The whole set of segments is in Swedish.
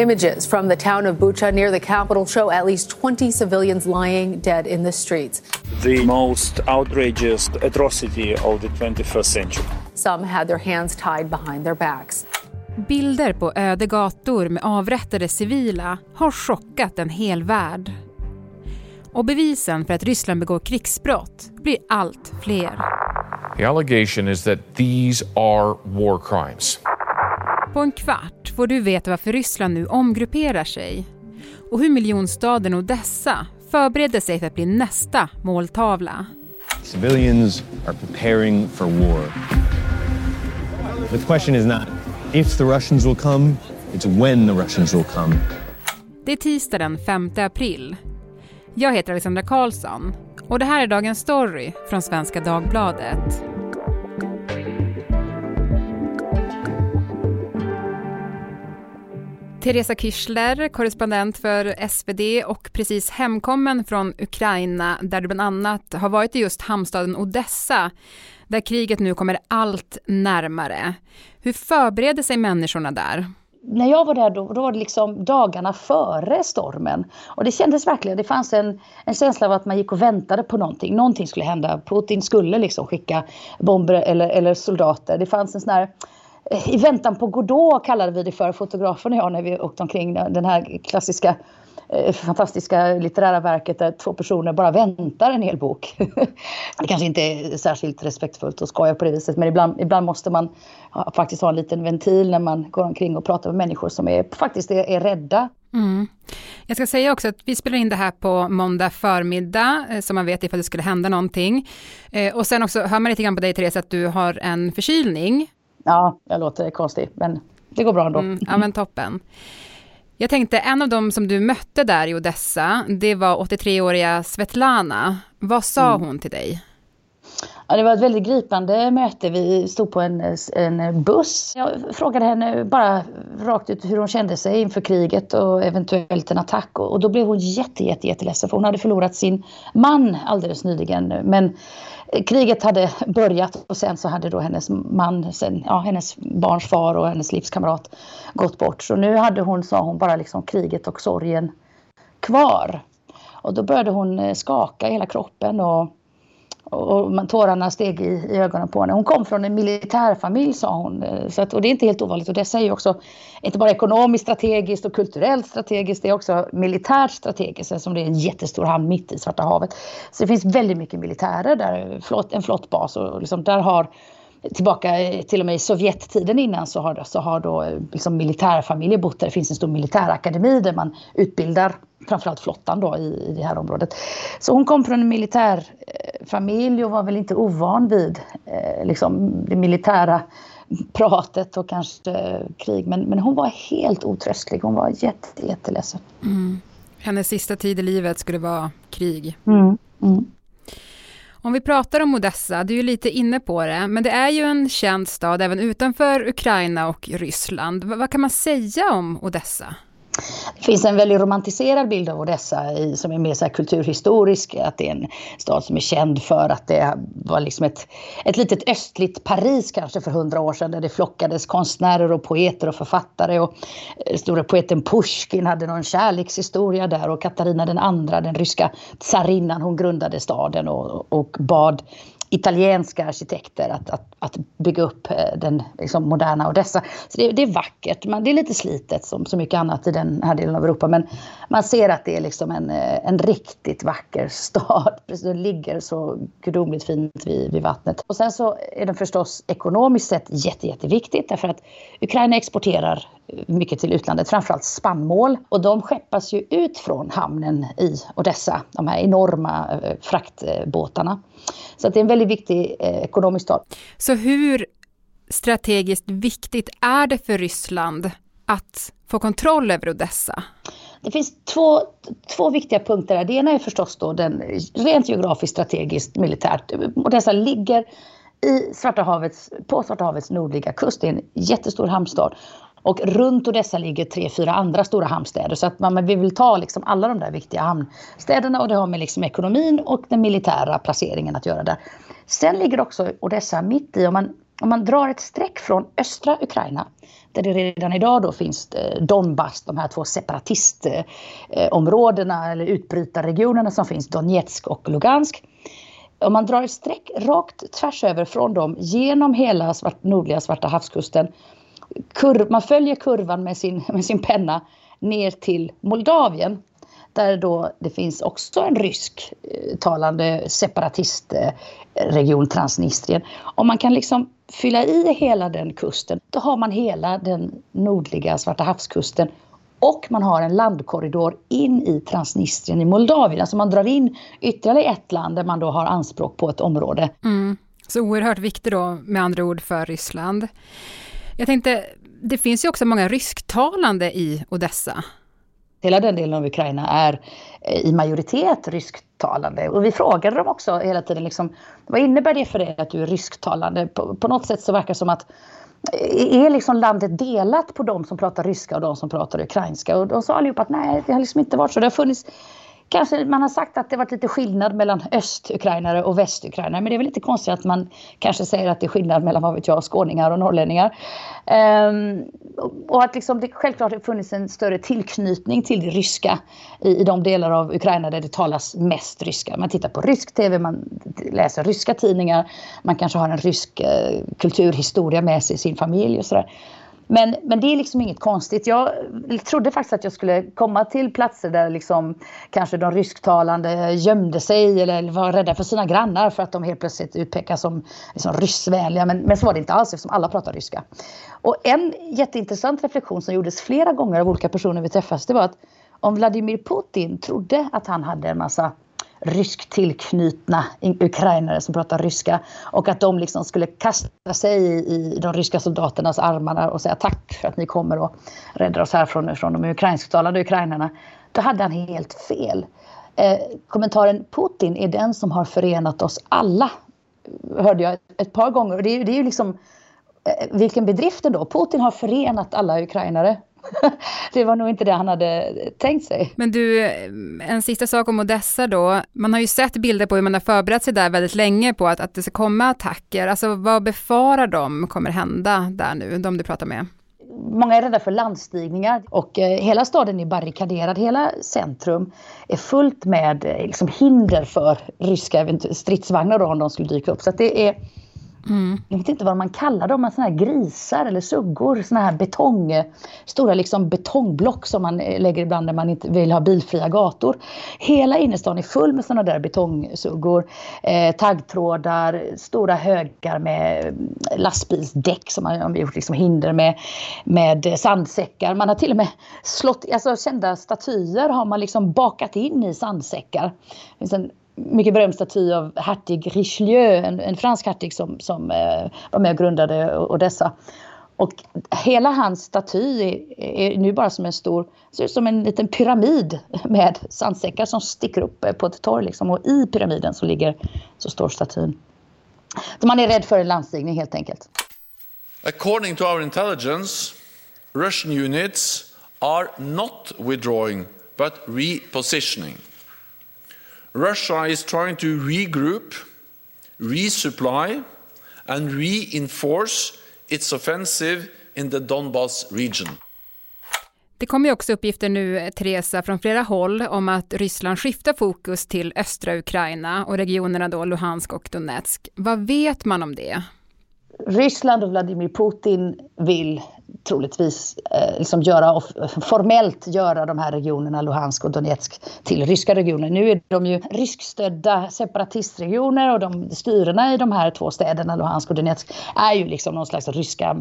Images from the town of Bucha near the capital show at least 20 civilians lying dead in the streets. The most outrageous atrocity of the 21st century. Some had their hands tied behind their backs. Bilder på öde gator med avrättade civila har chockat en hel värld. Och bevisen för att Ryssland begår krigsbrott blir allt fler. The allegation is that these are war crimes. På en kvart får du veta varför Ryssland nu omgrupperar sig och hur miljonstaden Odessa förbereder sig för att bli nästa måltavla. Civilians are preparing for war. The question is not if the Russians will come, it's when the Russians will come. Det är tisdag den 5 april. Jag heter Alexandra Karlsson och det här är dagens story från Svenska Dagbladet. Teresa Kyschler, korrespondent för SvD och precis hemkommen från Ukraina där du bland annat har varit i just hamnstaden Odessa där kriget nu kommer allt närmare. Hur förbereder sig människorna där? När jag var där då, då var det liksom dagarna före stormen. Och det kändes verkligen, det fanns en, en känsla av att man gick och väntade på någonting. Någonting skulle hända. Putin skulle liksom skicka bomber eller, eller soldater. Det fanns en sån här i väntan på Godot kallade vi det för, fotografen och jag, när vi åkte omkring den här klassiska eh, fantastiska litterära verket där två personer bara väntar en hel bok. det kanske inte är särskilt respektfullt att skoja på det viset men ibland, ibland måste man faktiskt ha en liten ventil när man går omkring och pratar med människor som är, faktiskt är, är rädda. Mm. Jag ska säga också att vi spelar in det här på måndag förmiddag, eh, så man vet ifall det skulle hända någonting. Eh, och sen också hör man lite grann på dig Therese att du har en förkylning. Ja, jag låter konstig, men det går bra ändå. Mm, ja, men toppen. Jag tänkte, en av dem som du mötte där i Odessa, det var 83-åriga Svetlana. Vad sa mm. hon till dig? Ja, det var ett väldigt gripande möte. Vi stod på en, en buss. Jag frågade henne bara rakt ut hur hon kände sig inför kriget och eventuellt en attack. Och då blev hon jätte, jätte, jätteledsen för hon hade förlorat sin man alldeles nyligen. Men kriget hade börjat och sen så hade då hennes man, sen, ja, hennes barns far och hennes livskamrat gått bort. Så nu hade hon, sa hon, bara liksom kriget och sorgen kvar. Och då började hon eh, skaka i hela kroppen och och man, tårarna steg i, i, ögonen på henne. Hon kom från en militärfamilj sa hon. Eh, så att, och det är inte helt ovanligt. Och det säger också, inte bara ekonomiskt strategiskt och kulturellt strategiskt, det är också militärt strategiskt eftersom det är en jättestor hamn mitt i Svarta havet. Så det finns väldigt mycket militärer där, flott, en flottbas och liksom där har tillbaka eh, till och med i Sovjettiden innan så har, så har då eh, liksom militärfamiljer bott där. Det finns en stor militärakademi där man utbildar framförallt flottan då i, i det här området. Så hon kom från en militär militärfamilj och var väl inte ovan vid eh, liksom det militära pratet och kanske eh, krig. Men, men hon var helt otröstlig. Hon var jätte, jätteledsen. Mm. Hennes sista tid i livet skulle vara krig. Mm. Mm. Om vi pratar om Odessa, du är ju lite inne på det, men det är ju en känd stad även utanför Ukraina och Ryssland. V vad kan man säga om Odessa? Det finns en väldigt romantiserad bild av Odessa i, som är mer så kulturhistorisk. Att det är en stad som är känd för att det var liksom ett, ett litet östligt Paris kanske för hundra år sedan. Där det flockades konstnärer och poeter och författare. Och eh, stora poeten Pushkin hade någon kärlekshistoria där. Och Katarina den andra, den ryska tsarinnan, hon grundade staden och, och bad italienska arkitekter att, att, att bygga upp eh, den liksom, moderna Odessa. Så det, det, är vackert, men det är lite slitet som så mycket annat i den här delen av Europa. Men man ser att det är liksom en, eh, en riktigt vacker stad. Den ligger så gudomligt fint vid, vid vattnet. Och sen så är den förstås ekonomiskt sett jätte, jätteviktigt därför att Ukraina exporterar mycket till utlandet, framförallt spannmål. Och de skeppas ju ut från hamnen i Odessa, de här enorma eh, fraktbåtarna. Så det är en väldigt viktig eh, ekonomisk stad. Så hur strategiskt viktigt är det för Ryssland att få kontroll över Odessa? Det finns två, två viktiga punkter där. Det ena är förstås då den rent geografiskt strategiskt militärt. Odessa ligger i Svarta havets, på Svarta havets nordliga kust. Det är en jättestor hamnstad. Och runt Odessa ligger tre, fyra andra stora hamnstäder. Så att man, vi vill ta liksom alla de där viktiga hamnstäderna och det har med liksom ekonomin och den militära placeringen att göra där. Sen ligger också Odessa mitt i, om man om man drar ett streck från östra Ukraina där det redan idag då finns eh, Donbass, de här två separatistområdena eh, eh, eller utbrytarregionerna som finns, Donetsk och Lugansk. Om man drar ett streck rakt tvärs över från dem genom hela svart, nordliga Svarta havskusten. Kurv, man följer kurvan med sin, med sin penna ner till Moldavien där då det finns också en rysktalande eh, separatistregion, Transnistrien. Om man kan liksom fylla i hela den kusten, då har man hela den nordliga Svarta havskusten och man har en landkorridor in i Transnistrien i Moldavien. Alltså man drar in ytterligare ett land där man då har anspråk på ett område. Mm. Så oerhört viktigt då med andra ord för Ryssland. Jag tänkte, det finns ju också många rysktalande i Odessa. Hela den delen av Ukraina är eh, i majoritet rysktalande. Och vi frågade dem också hela tiden, liksom, vad innebär det för dig att du är rysktalande? På, på något sätt så verkar det som att eh, är liksom landet delat på de som pratar ryska och de som pratar ukrainska? Och de sa allihopa att nej, det har liksom inte varit så. Det har funnits Kanske man har sagt att det varit lite skillnad mellan östukrainare och västukrainare. Men det är väl lite konstigt att man kanske säger att det är skillnad mellan vad vet jag, skåningar och norrlänningar. Um, och att liksom det självklart har funnits en större tillknytning till det ryska i, i de delar av Ukraina där det talas mest ryska. Man tittar på rysk tv, man läser ryska tidningar, man kanske har en rysk eh, kulturhistoria med sig i sin familj och sådär. Men, men det är liksom inget konstigt. Jag trodde faktiskt att jag skulle komma till platser där liksom kanske de rysktalande gömde sig eller var rädda för sina grannar för att de helt plötsligt utpekas som liksom ryssvänliga. Men, men så var det inte alls eftersom alla pratar ryska. Och en jätteintressant reflektion som gjordes flera gånger av olika personer vi träffades det var att om Vladimir Putin trodde att han hade en massa rysk tillknutna ukrainare som pratar ryska och att de liksom skulle kasta sig i de ryska soldaternas armar och säga tack för att ni kommer och räddar oss härifrån från de ukrainsktalande ukrainarna. Då hade han helt fel. Eh, kommentaren Putin är den som har förenat oss alla hörde jag ett par gånger. Det är, det är ju liksom eh, vilken bedrift ändå. Putin har förenat alla ukrainare. det var nog inte det han hade tänkt sig. Men du, en sista sak om Odessa då. Man har ju sett bilder på hur man har förberett sig där väldigt länge på att, att det ska komma attacker. Alltså vad befarar de kommer hända där nu, de du pratar med? Många är rädda för landstigningar och eh, hela staden är barrikaderad. Hela centrum är fullt med eh, liksom, hinder för ryska stridsvagnar då, om de skulle dyka upp. Så det är Mm. Jag vet inte vad man kallar dem, men såna här grisar eller suggor. Såna här betong, stora liksom betongblock som man eh, lägger ibland när man inte vill ha bilfria gator. Hela innerstan är full med såna där betongsuggor. Eh, taggtrådar, stora högar med mm, lastbilsdäck som man har gjort liksom hinder med. Med sandsäckar. Man har till och med slått, alltså kända statyer har man liksom bakat in i sandsäckar. Det finns en mycket berömd staty av hertig Richelieu, en, en fransk hertig som, som eh, var med och grundade Odessa. Och hela hans staty är, är, nu bara som en stor, ser ut som en liten pyramid med sandsäckar som sticker upp eh, på ett torg. Liksom. Och i pyramiden så ligger, så står statyn. Så man är rädd för en landstigning helt enkelt. According to our intelligence, Russian units are not withdrawing but repositioning. Russia is trying to regroup, resupply, and reinforce its offensive in the Donbas region. Det kommer också uppgifter nu, Teresa, från flera håll om att Ryssland skiftar fokus till östra Ukraina och regionerna då Luhansk och Donetsk. Vad vet man om det? Ryssland och Vladimir Putin vill troligtvis eh, liksom göra, formellt göra de här regionerna, Luhansk och Donetsk, till ryska regioner. Nu är de ju ryskstödda separatistregioner och de styrena i de här två städerna, Luhansk och Donetsk, är ju liksom någon slags ryska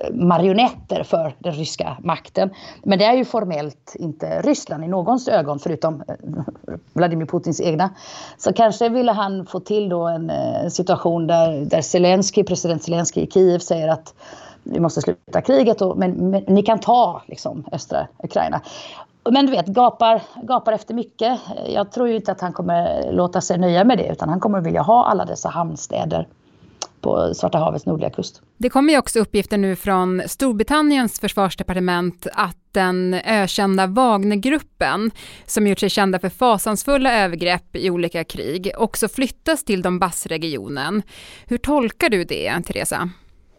eh, marionetter för den ryska makten. Men det är ju formellt inte Ryssland i någons ögon, förutom eh, Vladimir Putins egna. Så kanske ville han få till då en eh, situation där, där Zelensky, president Zelensky i Kiev säger att vi måste sluta kriget, och, men, men ni kan ta liksom, östra Ukraina. Men du vet, gapar, gapar efter mycket. Jag tror ju inte att han kommer låta sig nöja med det, utan han kommer vilja ha alla dessa hamnstäder på Svarta havets nordliga kust. Det kommer ju också uppgifter nu från Storbritanniens försvarsdepartement att den ökända Wagnergruppen, som gjort sig kända för fasansfulla övergrepp i olika krig, också flyttas till Donbassregionen. Hur tolkar du det, Teresa?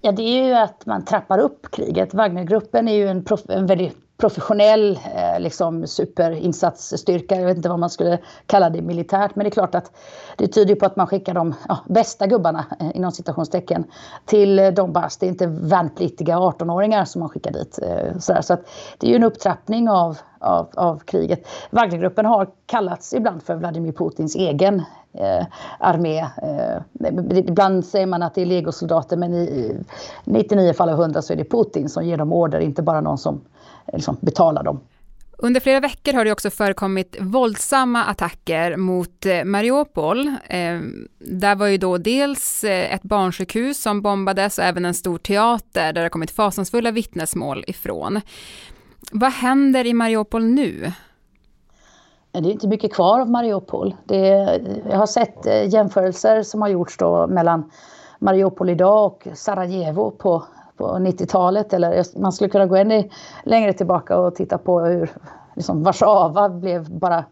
Ja, det är ju att man trappar upp kriget. Wagnergruppen är ju en, prof en väldigt professionell eh, liksom superinsatsstyrka. Jag vet inte vad man skulle kalla det militärt. Men det är klart att det tyder på att man skickar de ja, bästa gubbarna eh, inom citationstecken till eh, Donbass. Det är inte värnpliktiga 18-åringar som man skickar dit. Eh. Så att det är ju en upptrappning av, av, av kriget. Wagnergruppen har kallats ibland för Vladimir Putins egen eh, armé. Eh, ibland säger man att det är legosoldater men i 99 fall av 100 så är det Putin som ger dem order, inte bara någon som liksom betalar dem. Under flera veckor har det också förekommit våldsamma attacker mot eh, Mariupol. Eh, där var ju då dels eh, ett barnsjukhus som bombades och även en stor teater där det kommit fasansfulla vittnesmål ifrån. Vad händer i Mariupol nu? Det är inte mycket kvar av Mariupol. Är, jag har sett eh, jämförelser som har gjorts då mellan Mariupol idag och Sarajevo på på 90-talet. Eller man skulle kunna gå ännu längre tillbaka och titta på hur liksom, Warszawa blev bara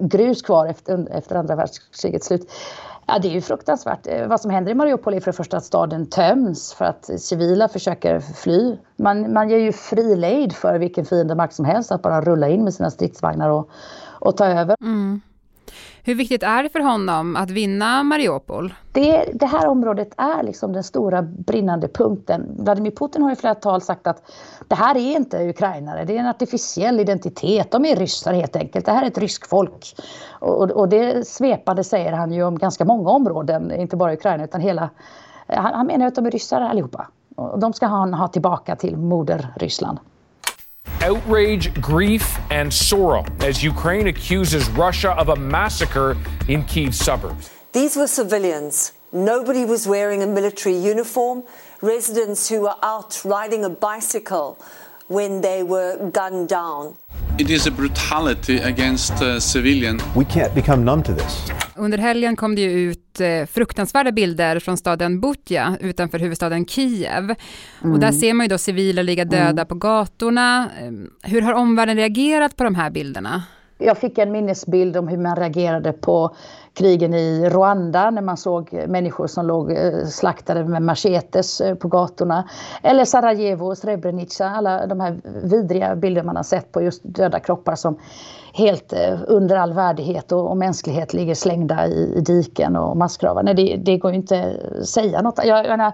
grus kvar efter, efter andra världskrigets slut. Ja, det är ju fruktansvärt. Eh, vad som händer i Mariupol är för det första att staden töms för att civila försöker fly. Man, man ger ju fri lejd för vilken fiendemakt som helst att bara rulla in med sina stridsvagnar och, och ta över. Mm. Hur viktigt är det för honom att vinna Mariupol? Det, det här området är liksom den stora brinnande punkten. Vladimir Putin har i flera tal sagt att det här är inte ukrainare, det är en artificiell identitet. De är ryssar helt enkelt. Det här är ett ryskt folk. Och, och det svepande säger han ju om ganska många områden, inte bara Ukraina utan hela... Han, han menar att de är ryssar allihopa. Och de ska han ha tillbaka till moder Ryssland. Outrage, grief, and sorrow as Ukraine accuses Russia of a massacre in Kiev's suburbs. These were civilians. Nobody was wearing a military uniform. Residents who were out riding a bicycle when they were gunned down. It is a brutality against uh, civilian. We can't become numb to this. Under helgen kom det ju ut eh, fruktansvärda bilder från staden Butja utanför huvudstaden Kiev. Mm. Och där ser man ju då civila ligga döda mm. på gatorna. Ehm, hur har omvärlden reagerat på de här bilderna? Jag fick en minnesbild om hur man reagerade på krigen i Rwanda när man såg människor som låg eh, slaktade med machetes eh, på gatorna. Eller Sarajevo, Srebrenica, alla de här vidriga bilder man har sett på just döda kroppar som helt eh, under all värdighet och, och mänsklighet ligger slängda i, i diken och massgravar. Nej, det, det går ju inte att säga något. Jag, jag menar,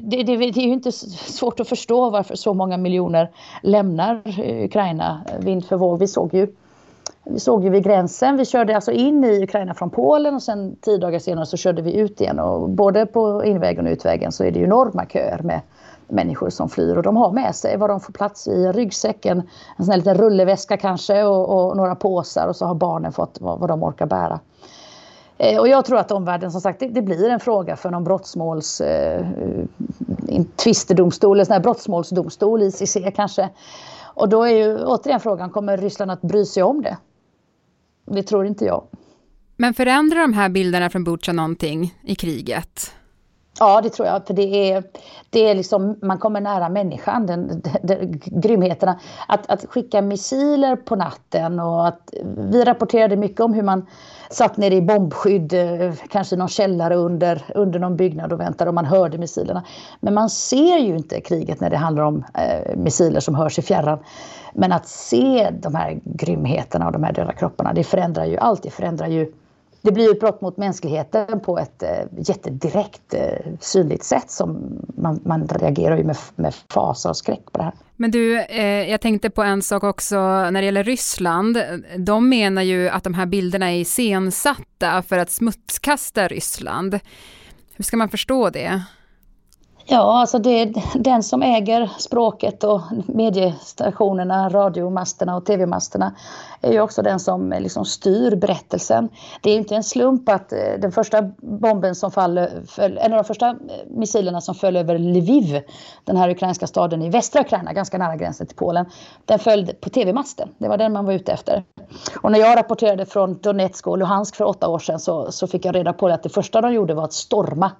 det, det, det, är ju inte svårt att förstå varför så många miljoner lämnar eh, Ukraina eh, vind för våg. Vi såg ju vi såg ju vid gränsen, vi körde alltså in i Ukraina från Polen och sen tio dagar senare så körde vi ut igen. Och både på invägen och utvägen så är det ju enorma köer med människor som flyr och de har med sig vad de får plats i, ryggsäcken, en sån här liten rulleväska kanske och, och, några påsar och så har barnen fått vad, vad de orkar bära. Eh, och jag tror att omvärlden som sagt det, det blir en fråga för någon brottsmåls eh, tvistedomstol, en sån här brottsmålsdomstol, ICC kanske. Och då är ju återigen frågan, kommer Ryssland att bry sig om det? Det tror inte jag. Men förändrar de här bilderna från Butja någonting i kriget? Ja, det tror jag. För det är, det är liksom, man kommer nära människan, den, den, den, grymheterna. Att, att skicka missiler på natten och att vi rapporterade mycket om hur man satt nere i bombskydd, eh, kanske i någon källare under, under någon byggnad och väntade och man hörde missilerna. Men man ser ju inte kriget när det handlar om eh, missiler som hörs i fjärran. Men att se de här grymheterna och de här döda kropparna, det förändrar ju allt. Det förändrar ju det blir ett brott mot mänskligheten på ett eh, jättedirekt eh, synligt sätt som man, man reagerar ju med, med fasa och skräck på det här. Men du, eh, jag tänkte på en sak också när det gäller Ryssland. De menar ju att de här bilderna är iscensatta för att smutskasta Ryssland. Hur ska man förstå det? Ja, alltså det är den som äger språket och mediestationerna, radiomasterna och tv-masterna är ju också den som liksom styr berättelsen. Det är inte en slump att eh, den första bomben som faller, en av de första eh, missilerna som föll över Lviv, den här ukrainska staden i västra Ukraina, ganska nära gränsen till Polen, den föll på tv-masten. Det var den man var ute efter. Och när jag rapporterade från Donetsk och Luhansk för åtta år sedan så, så fick jag reda på att det första de gjorde var att storma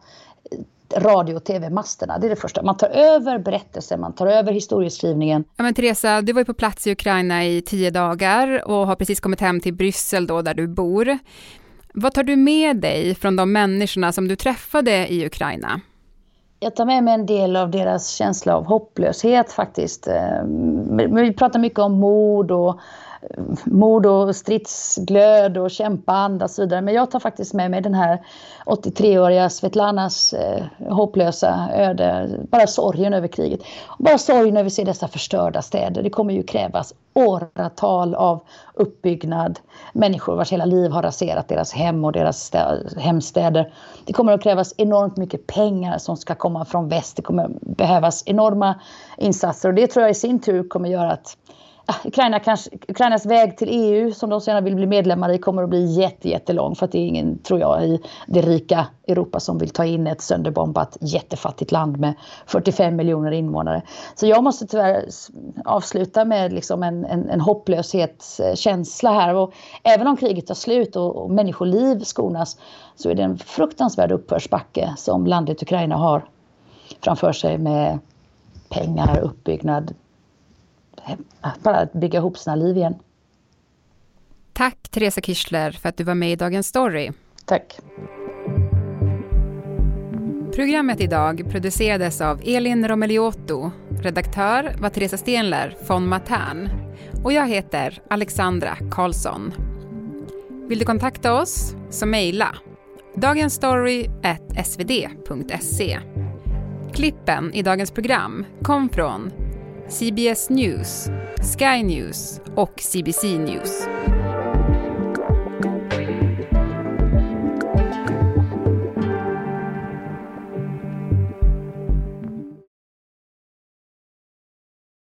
radio och tv-masterna. Det är det första. Man tar över berättelsen, man tar över historieskrivningen. Ja, men Teresa, du var ju på plats i Ukraina i tio dagar och har precis kommit hem till Bryssel då, där du bor. Vad tar du med dig från de människorna som du träffade i Ukraina? Jag tar med mig en del av deras känsla av hopplöshet faktiskt. Eh, vi pratar mycket om mod och mod och stridsglöd och kämpaanda och så vidare. Men jag tar faktiskt med mig den här 83-åriga Svetlanas eh, hopplösa öde. Bara sorgen över kriget. Och bara sorgen över att se dessa förstörda städer. Det kommer ju krävas åratal av uppbyggnad. Människor vars hela liv har raserat deras hem och deras hemstäder. Det kommer att krävas enormt mycket pengar som ska komma från väst. Det kommer behövas enorma insatser och det tror jag i sin tur kommer göra att Ukraina kanske, Ukrainas väg till EU som de så gärna vill bli medlemmar i kommer att bli jätte, jättelång för att det är ingen, tror jag, i det rika Europa som vill ta in ett sönderbombat jättefattigt land med 45 miljoner invånare. Så jag måste tyvärr avsluta med liksom en, en, en hopplöshetskänsla här. Och även om kriget tar slut och, och människoliv skonas så är det en fruktansvärd uppförsbacke som landet Ukraina har framför sig med pengar, uppbyggnad, bara bygga ihop sina liv igen. Tack Teresa Kischler för att du var med i Dagens Story. Tack. Programmet idag producerades av Elin Romeliotto. Redaktör var Teresa Stenler von Matern. Och jag heter Alexandra Karlsson. Vill du kontakta oss så mejla dagensstory.svd.se. Klippen i dagens program kom från CBS News, Sky News och CBC News.